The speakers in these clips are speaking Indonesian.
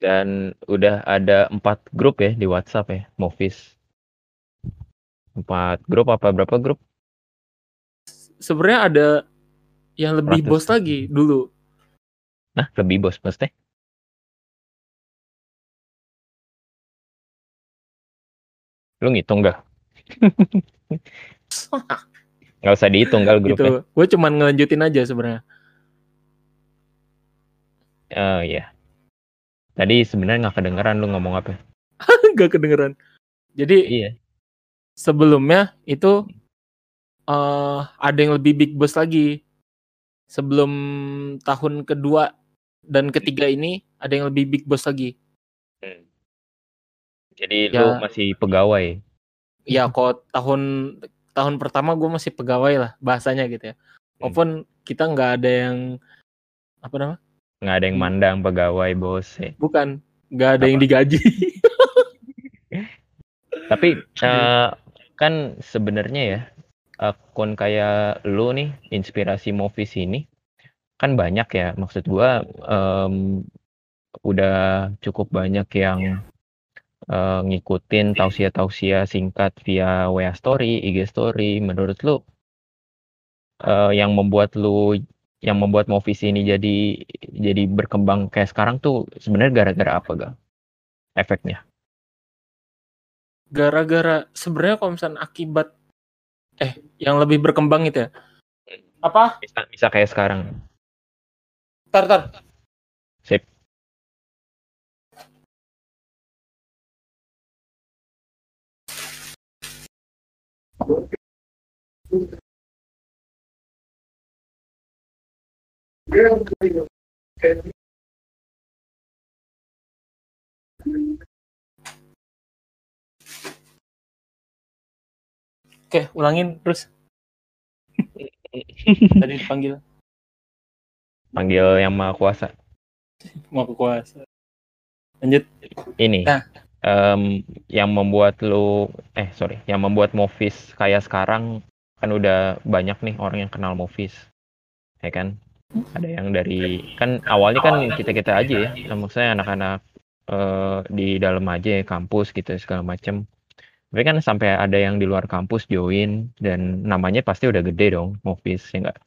Dan udah ada empat grup ya di WhatsApp ya, Movies. Empat grup apa berapa grup? Sebenarnya ada yang lebih Ratus. bos lagi dulu. Nah, lebih bos maksudnya. Lu ngitung gak? Nggak usah dihitung gal grupnya. gitu. Gue cuman ngelanjutin aja sebenarnya. Oh iya. Tadi sebenarnya nggak kedengeran lu ngomong apa. Gak kedengeran. Jadi Iya. sebelumnya itu eh ada yang lebih big boss lagi. Sebelum tahun kedua dan ketiga ini ada yang lebih big boss lagi. Hmm. Jadi Ya. lu masih pegawai. Ya kok tahun tahun pertama gue masih pegawai lah bahasanya gitu ya. Walaupun kita nggak ada yang apa namanya? Nggak ada yang Hmm. mandang pegawai bos ya. Bukan nggak ada Apa? yang digaji. Tapi eh, kan sebenarnya ya akun kayak lu nih inspirasi movies ini kan banyak ya maksud gua em, udah cukup banyak yang eh, ngikutin tausiah-tausiah singkat via WA story, IG story. Menurut lu eh, yang membuat lu yang membuat movies ini jadi jadi berkembang kayak sekarang tuh sebenarnya gara-gara apa gak efeknya? Gara-gara sebenarnya kalau misalnya akibat eh yang lebih berkembang itu ya. Apa? Bisa, bisa kayak sekarang. Tar tar. Sip. Oke, ulangin terus. Tadi dipanggil Panggil yang maha kuasa. ke kuasa. Lanjut. Ini Nah. em, yang membuat lu eh sorry, yang membuat movies kayak sekarang kan udah banyak nih orang yang kenal movies. Ya kan? Ada yang dari kan awalnya kan kita-kita aja ya. Maksudnya anak-anak eh, di dalam aja ya kampus gitu segala macem. Tapi kan sampai ada yang di luar kampus join dan namanya pasti udah gede dong movies ya enggak?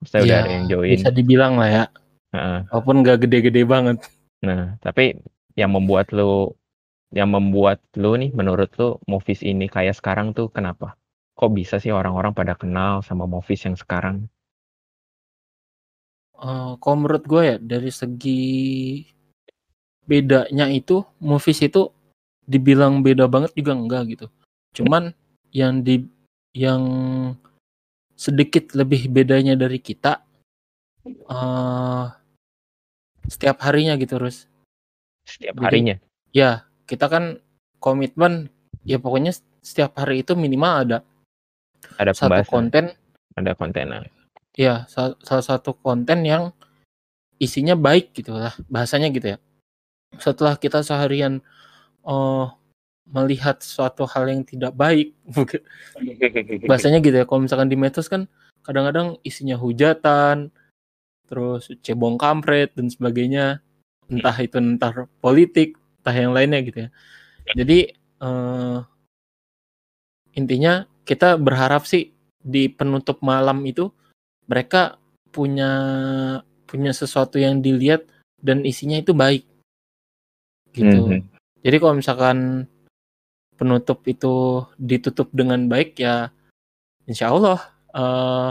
Maksudnya udah Ya, ada yang join. Bisa dibilang lah ya. Heeh. Walaupun nggak gede-gede banget. Nah, tapi yang membuat lu yang membuat lu nih menurut lu movies ini kayak sekarang tuh kenapa? Kok bisa sih orang-orang pada kenal sama movies yang sekarang? Eh, kalau menurut gue ya dari segi bedanya itu movies itu dibilang beda banget juga enggak gitu. Cuman yang di yang sedikit lebih bedanya dari kita eh setiap harinya gitu terus. Setiap Jadi- harinya. Ya, kita kan komitmen ya pokoknya setiap hari itu minimal ada Ada satu pembahasan, konten ada kontenan. Ya sa- salah satu konten yang isinya baik gitu lah bahasanya gitu ya. Setelah kita seharian eh melihat suatu hal yang tidak baik bahasanya gitu ya. Kalau misalkan di medsos kan kadang-kadang isinya hujatan terus cebong kampret dan sebagainya. Entah itu entar politik entah yang lainnya gitu ya. Jadi eh intinya kita berharap sih di penutup malam itu mereka punya punya sesuatu yang dilihat dan isinya itu baik. Gitu. Mhm. jadi kalau misalkan penutup itu ditutup dengan baik ya insya Allah eh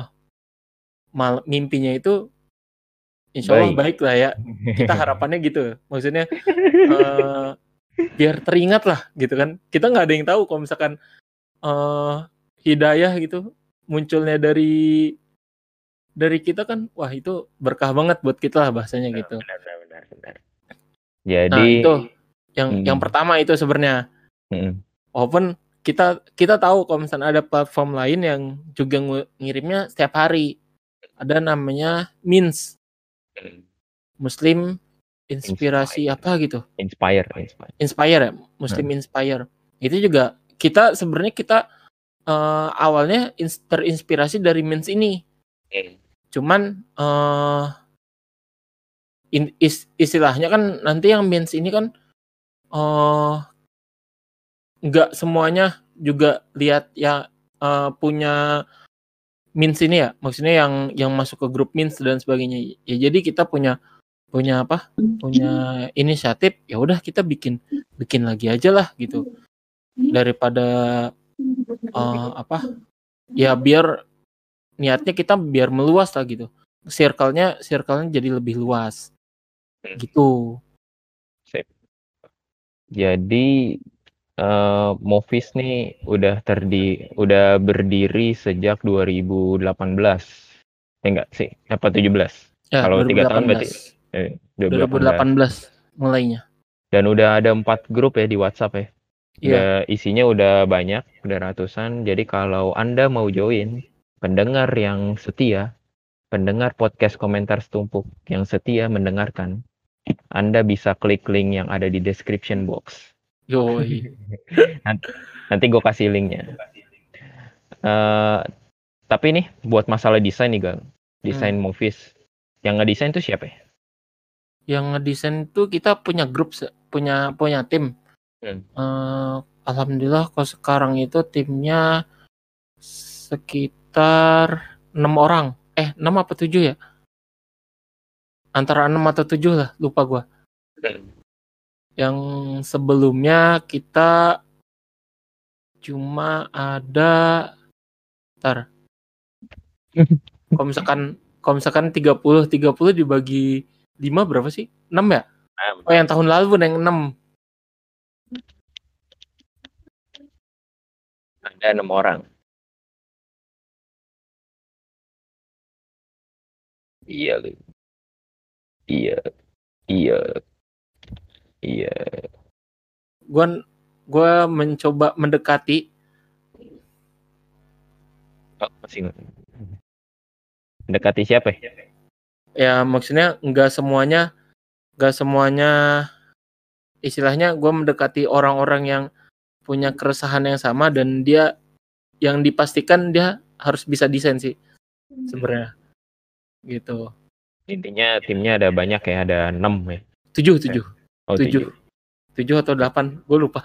mal mimpinya itu insya Allah Baik. baik lah ya. Kita harapannya gitu. Maksudnya eh biar teringat lah gitu kan. Kita nggak ada yang tahu kalau misalkan eh hidayah gitu munculnya dari dari kita kan wah itu berkah banget buat kita lah bahasanya gitu. Benar, benar, benar, benar. nah Jadi, itu yang Hmm. yang pertama itu sebenarnya. Mm, walaupun kita kita tahu kalau misalnya ada platform lain yang juga ngirimnya setiap hari. Ada namanya Mins mm, Muslim inspirasi Inspire. apa gitu? Inspire, inspire. Inspire ya Muslim Inspire. Itu juga kita sebenarnya kita eh, awalnya ins- terinspirasi dari Mins ini. Mm, cuman eh in- is- istilahnya kan nanti yang means ini kan eh nggak semuanya juga lihat ya eh, punya means ini ya. Maksudnya yang yang masuk ke grup means dan sebagainya. Ya jadi kita punya punya apa? Punya inisiatif ya udah kita bikin bikin lagi aja lah gitu. Daripada eh, apa? Ya biar niatnya kita biar meluas lah gitu circle-nya circle-nya jadi lebih luas gitu Jadi eh Movies nih udah terdi udah berdiri sejak 2018. Ya enggak sih? Apa 17? ya Kalau tiga tahun berarti 2018 eh, 2018. 2018 mulainya Dan udah ada empat grup ya di WhatsApp ya. Iya. Udah, isinya udah banyak, udah ratusan. Jadi kalau Anda mau join, pendengar yang setia, pendengar podcast komentar setumpuk yang setia mendengarkan, Anda bisa klik link yang ada di description box. yoi Nanti gue kasih linknya. Eh, tapi nih buat masalah desain nih Gang, desain movies, yang ngedesain tuh siapa ya? yang ngedesain tuh kita punya grup punya punya tim Hmm. Eh, alhamdulillah kalau sekarang itu timnya sekitar enam orang eh enam apa tujuh ya antara enam atau tujuh lah lupa gua yang sebelumnya kita cuma ada ntar kalau misalkan kalau misalkan 30 30 dibagi 5 berapa sih? 6 ya? Oh yang tahun lalu yang 6 Ada enam orang. Iya, lu. Iya. Iya. Iya. gua gua mencoba mendekati Oh, masih. Mendekati siapa ya? ya maksudnya nggak semuanya nggak semuanya istilahnya gua mendekati orang-orang yang punya keresahan yang sama dan dia yang dipastikan dia harus bisa desain sih sebenarnya gitu Intinya timnya ada banyak ya, ada enam ya. tujuh tujuh Oh, tujuh tujuh atau delapan gue lupa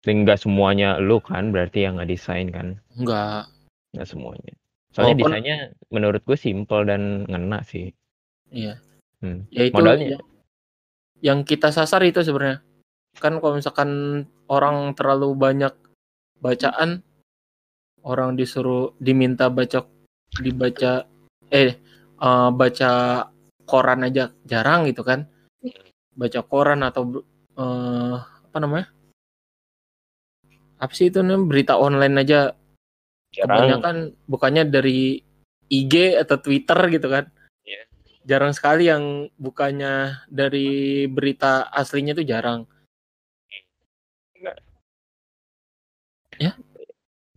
Tapi nggak semuanya lu kan, berarti yang nggak desain kan? nggak Nggak semuanya. Soalnya Walaupun- desainnya menurut gue simple dan ngena sih. iya Hmm. ya itu Modalnya? yang, yang kita sasar itu sebenarnya kan kalau misalkan orang terlalu banyak bacaan orang disuruh diminta baca dibaca eh eh, baca koran aja jarang gitu kan baca koran atau eh, apa namanya apa sih itu namanya berita online aja Jarang. kebanyakan bukannya dari IG atau Twitter gitu kan. Iya. Jarang sekali yang bukannya dari berita aslinya tuh jarang.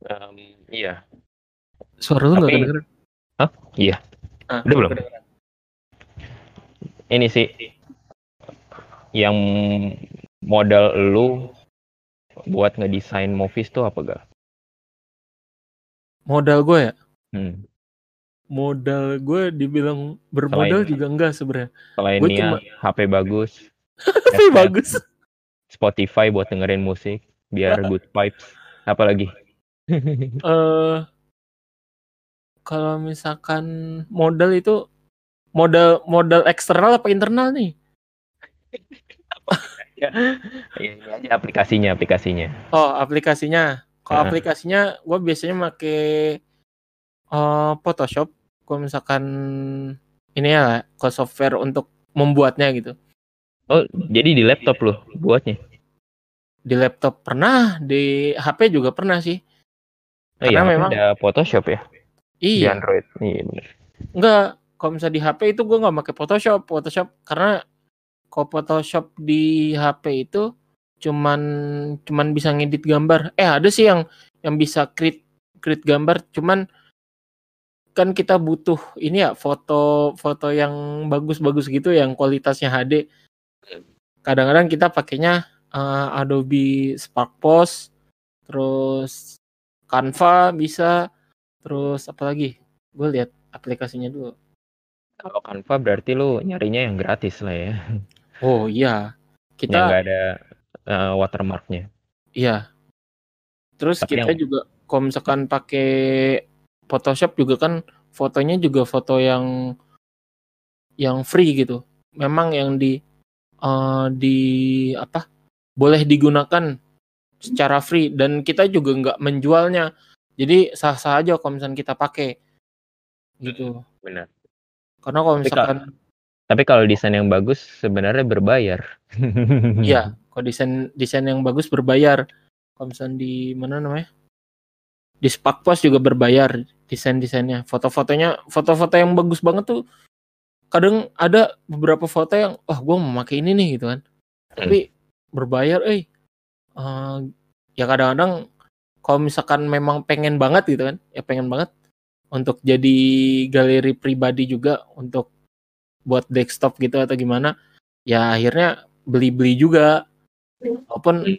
Em, iya. Suara lu nggak Tapi- kedengeran? Iya. Ah, Udah belum? kedengeran. Ini sih yang modal lu buat ngedesain movies tuh apa gak? Modal gue ya, Hmm. modal gue dibilang bermodal Selain- juga enggak sebenarnya. Selain Gua cuma- HP bagus, headset, bagus. Spotify buat dengerin musik, biar good vibes. Apa lagi? Eh kalau misalkan modal itu modal modal eksternal apa internal nih? ya, ini aja aplikasinya, aplikasinya. Oh, aplikasinya. Kalau aplikasinya gue biasanya make eh, Photoshop. Kalau misalkan ini ya ke software untuk membuatnya gitu. Oh, jadi di laptop lu buatnya? Di laptop pernah, di HP juga pernah sih. Oh iya, Karena memang- ada Photoshop ya di Iya, Android. Iya bener. enggak. Kalau misalnya di HP itu gue nggak pakai Photoshop, Photoshop karena kalau Photoshop di HP itu cuman cuman bisa ngedit gambar. Eh ada sih yang yang bisa create create gambar, cuman kan kita butuh ini ya foto foto yang bagus-bagus gitu yang kualitasnya HD. Kadang-kadang kita pakainya eh, Adobe Spark Post, terus Canva bisa, terus apa lagi? Gue lihat aplikasinya dulu. Kalau Canva berarti lu nyarinya yang gratis lah ya. Oh iya, Yang kita nggak ada uh, watermarknya. iya. Terus Tapi kita yang juga kalau misalkan pakai Photoshop juga kan fotonya juga foto yang yang free gitu. Memang yang di eh, di apa boleh digunakan secara free dan kita juga nggak menjualnya. Jadi sah-sah aja kalau misalkan kita pakai gitu. benar. Karena kalau Tapi, misalkan tapi kalau desain yang bagus sebenarnya berbayar. Iya, kalau desain desain yang bagus berbayar. Kalau misalnya di mana namanya? Di Spakpos juga berbayar desain-desainnya. Foto-fotonya, foto-foto yang bagus banget tuh kadang ada beberapa foto yang wah gue mau pakai ini nih gitu kan. Tapi berbayar eh Eh, ya kadang-kadang kalau misalkan memang pengen banget gitu kan, ya pengen banget untuk jadi galeri pribadi juga untuk buat desktop gitu atau gimana, ya akhirnya beli-beli juga. Walaupun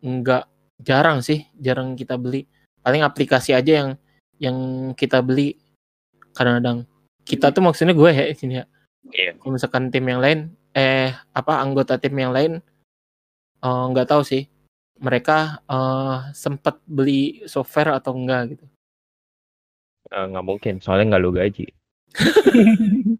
nggak jarang sih, jarang kita beli. Paling aplikasi aja yang yang kita beli kadang-kadang. Kita tuh maksudnya gue ya sini ya. Iya. Kalau misalkan tim yang lain, eh apa anggota tim yang lain eh, nggak tahu sih mereka eh, sempat beli software atau enggak gitu. Nggak mungkin, soalnya nggak lu gaji.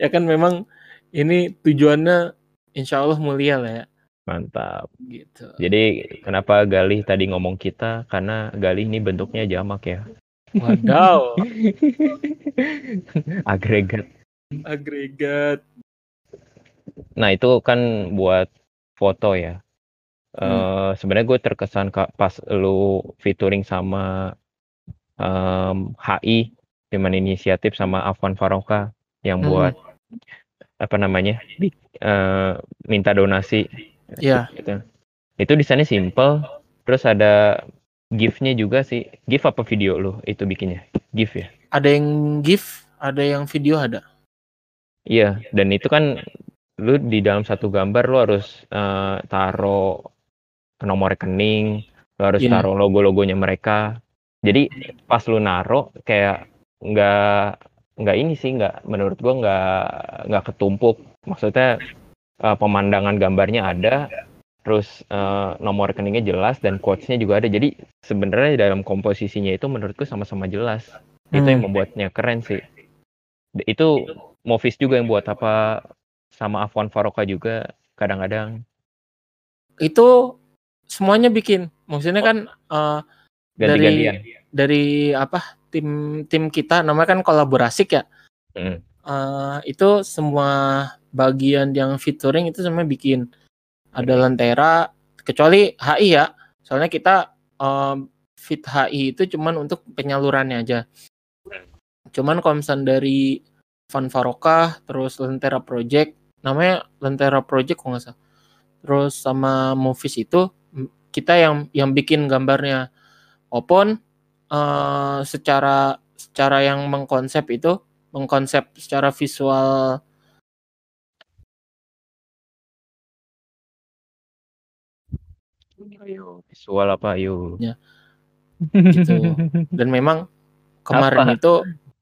Ya kan memang ini tujuannya insya Allah mulia lah ya Mantap. gitu. Jadi kenapa Galih tadi ngomong kita? Karena Galih ini bentuknya jamak ya. Wadaw, Agregat. agregat. Nah itu kan buat foto ya. Eh Sebenarnya gue terkesan kak pas lu featuring sama em, HI Human Inisiatif sama Afwan Faroka yang Hmm. buat apa namanya eh, minta donasi Iya. gitu. Itu desainnya simple, terus ada GIF-nya juga sih. GIF apa video lu itu bikinnya? GIF ya? Ada yang GIF, ada yang video ada. Iya, dan itu kan lu di dalam satu gambar lu harus eh, taruh nomor rekening, lu harus Iya. taruh logo-logonya mereka. Jadi pas lu naro kayak nggak nggak ini sih nggak menurut gua nggak nggak ketumpuk. Maksudnya eh, pemandangan gambarnya ada, terus eh, nomor rekeningnya jelas dan quotes-nya juga ada. Jadi sebenarnya dalam komposisinya itu menurutku sama-sama jelas. Itu yang Hmm. membuatnya keren sih. Itu Movis juga yang buat apa sama Afwan Faroka juga kadang-kadang Itu semuanya bikin. Maksudnya kan eh, dari ganti-gantian. dari apa tim tim kita namanya kan kolaborasi ya. Mm. Eh, itu semua bagian yang featuring itu semua bikin ada lentera kecuali HI ya soalnya kita eh, fit HI itu cuman untuk penyalurannya aja cuman kalau misalnya dari Van Farokah terus lentera project namanya lentera project kok nggak salah terus sama movies itu kita yang yang bikin gambarnya Opon eh, secara secara yang mengkonsep itu mengkonsep secara visual Ayo, visual apa ayo. Ya. Gitu. dan memang kemarin Apa? itu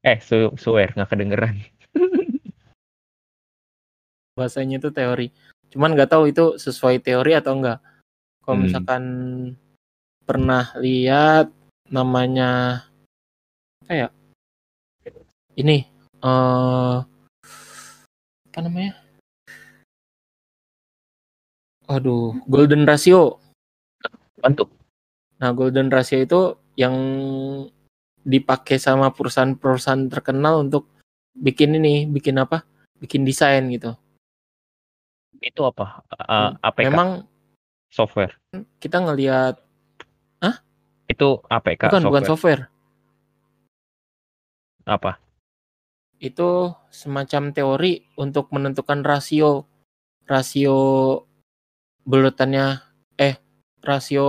Eh, su swear nggak kedengeran. bahasanya itu teori cuman nggak tahu itu sesuai teori atau enggak kalau Hmm. misalkan pernah lihat namanya apa ya ini eh apa namanya aduh golden ratio Bentuk. Nah, golden ratio itu yang dipakai sama perusahaan-perusahaan terkenal untuk bikin ini, bikin apa? Bikin desain gitu. Itu apa? Uh, APK Memang software. kita ngelihat Itu APK bukan software. bukan software, Apa? itu semacam teori untuk menentukan rasio rasio bulutannya eh rasio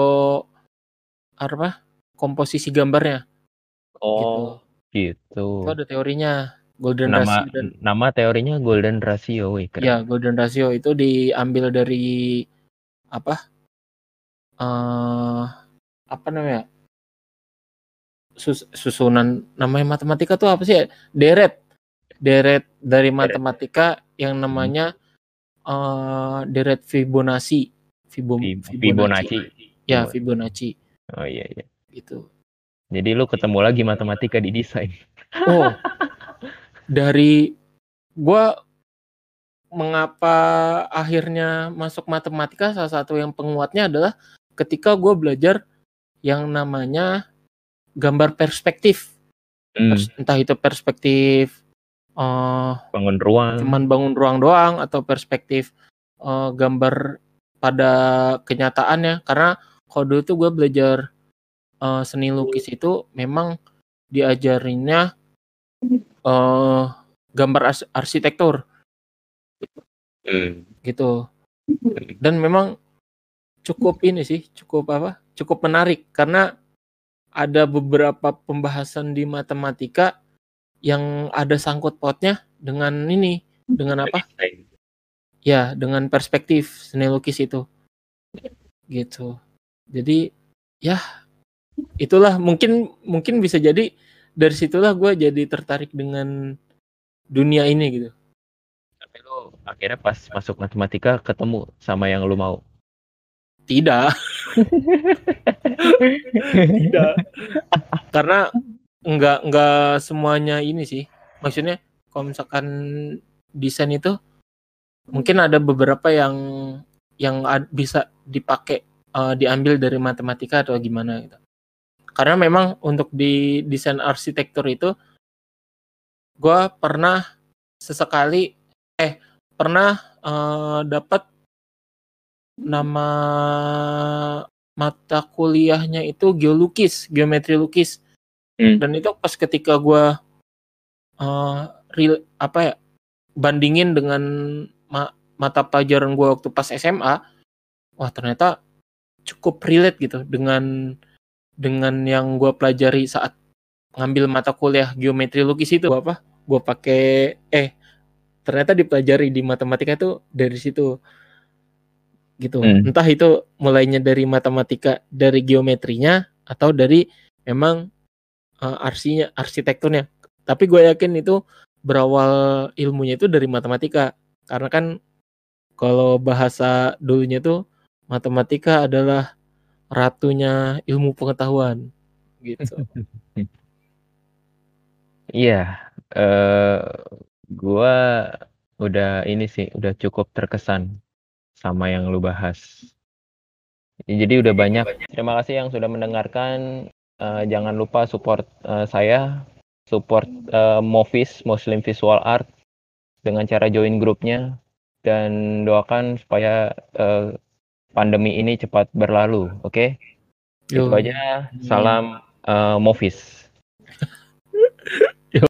apa? komposisi gambarnya Oh, gitu. gitu. Itu ada teorinya golden Nama ratio dan nama teorinya golden ratio, wih keren. Ya, golden ratio itu diambil dari apa? eh apa namanya? Sus- susunan namanya matematika tuh apa sih? ya? Deret. deret dari matematika yang namanya uh, deret Fibonacci. Fibo, Fibonacci. Ya, Fibonacci. Oh iya iya. Gitu. Jadi lu ketemu lagi matematika di desain. Oh. dari gua mengapa akhirnya masuk matematika salah satu yang penguatnya adalah ketika gue belajar yang namanya gambar perspektif. Hmm. Entah itu perspektif uh, bangun ruang. cuman bangun ruang doang atau perspektif uh, gambar pada kenyataannya. Karena kalau dulu tuh gue belajar uh, seni lukis itu memang diajarinnya uh, gambar ars arsitektur hmm. gitu. Dan memang cukup ini sih cukup apa cukup menarik. Karena ada beberapa pembahasan di matematika yang ada sangkut pautnya dengan ini dengan apa? Ya dengan perspektif seni lukis itu. Gitu. Jadi ya itulah. Mungkin mungkin bisa jadi dari situlah gue jadi tertarik dengan dunia ini gitu akhirnya pas masuk matematika ketemu sama yang lo mau. Tidak. Tidak. Karena nggak nggak semuanya ini sih. Maksudnya kalau misalkan desain itu mungkin ada beberapa yang yang bisa dipakai uh, diambil dari matematika atau gimana gitu. Karena memang untuk di desain arsitektur itu gue pernah sesekali eh pernah uh, dapat nama mata kuliahnya itu geolukis geometri lukis. Hmm. dan itu pas ketika gue uh, real apa ya bandingin dengan ma mata pelajaran gue waktu pas SMA wah ternyata cukup relate gitu dengan dengan yang gue pelajari saat ngambil mata kuliah geometri lukis itu. Apa? Gue pakai eh ternyata dipelajari di matematika itu dari situ. Gitu. Hmm. entah itu mulainya dari matematika dari geometrinya atau dari memang uh, arsinya arsitekturnya. Tapi gue yakin itu berawal ilmunya itu dari matematika. Karena kan kalau bahasa dulunya tuh matematika adalah ratunya ilmu pengetahuan. Gitu. Iya, uh, gua udah ini sih, udah cukup terkesan sama yang lu bahas. Jadi udah banyak. Terima kasih yang sudah mendengarkan. Uh, jangan lupa support uh, saya, support uh, Movis Muslim Visual Art dengan cara join grupnya dan doakan supaya uh, pandemi ini cepat berlalu. Oke, okay? itu aja. Salam uh, Movis.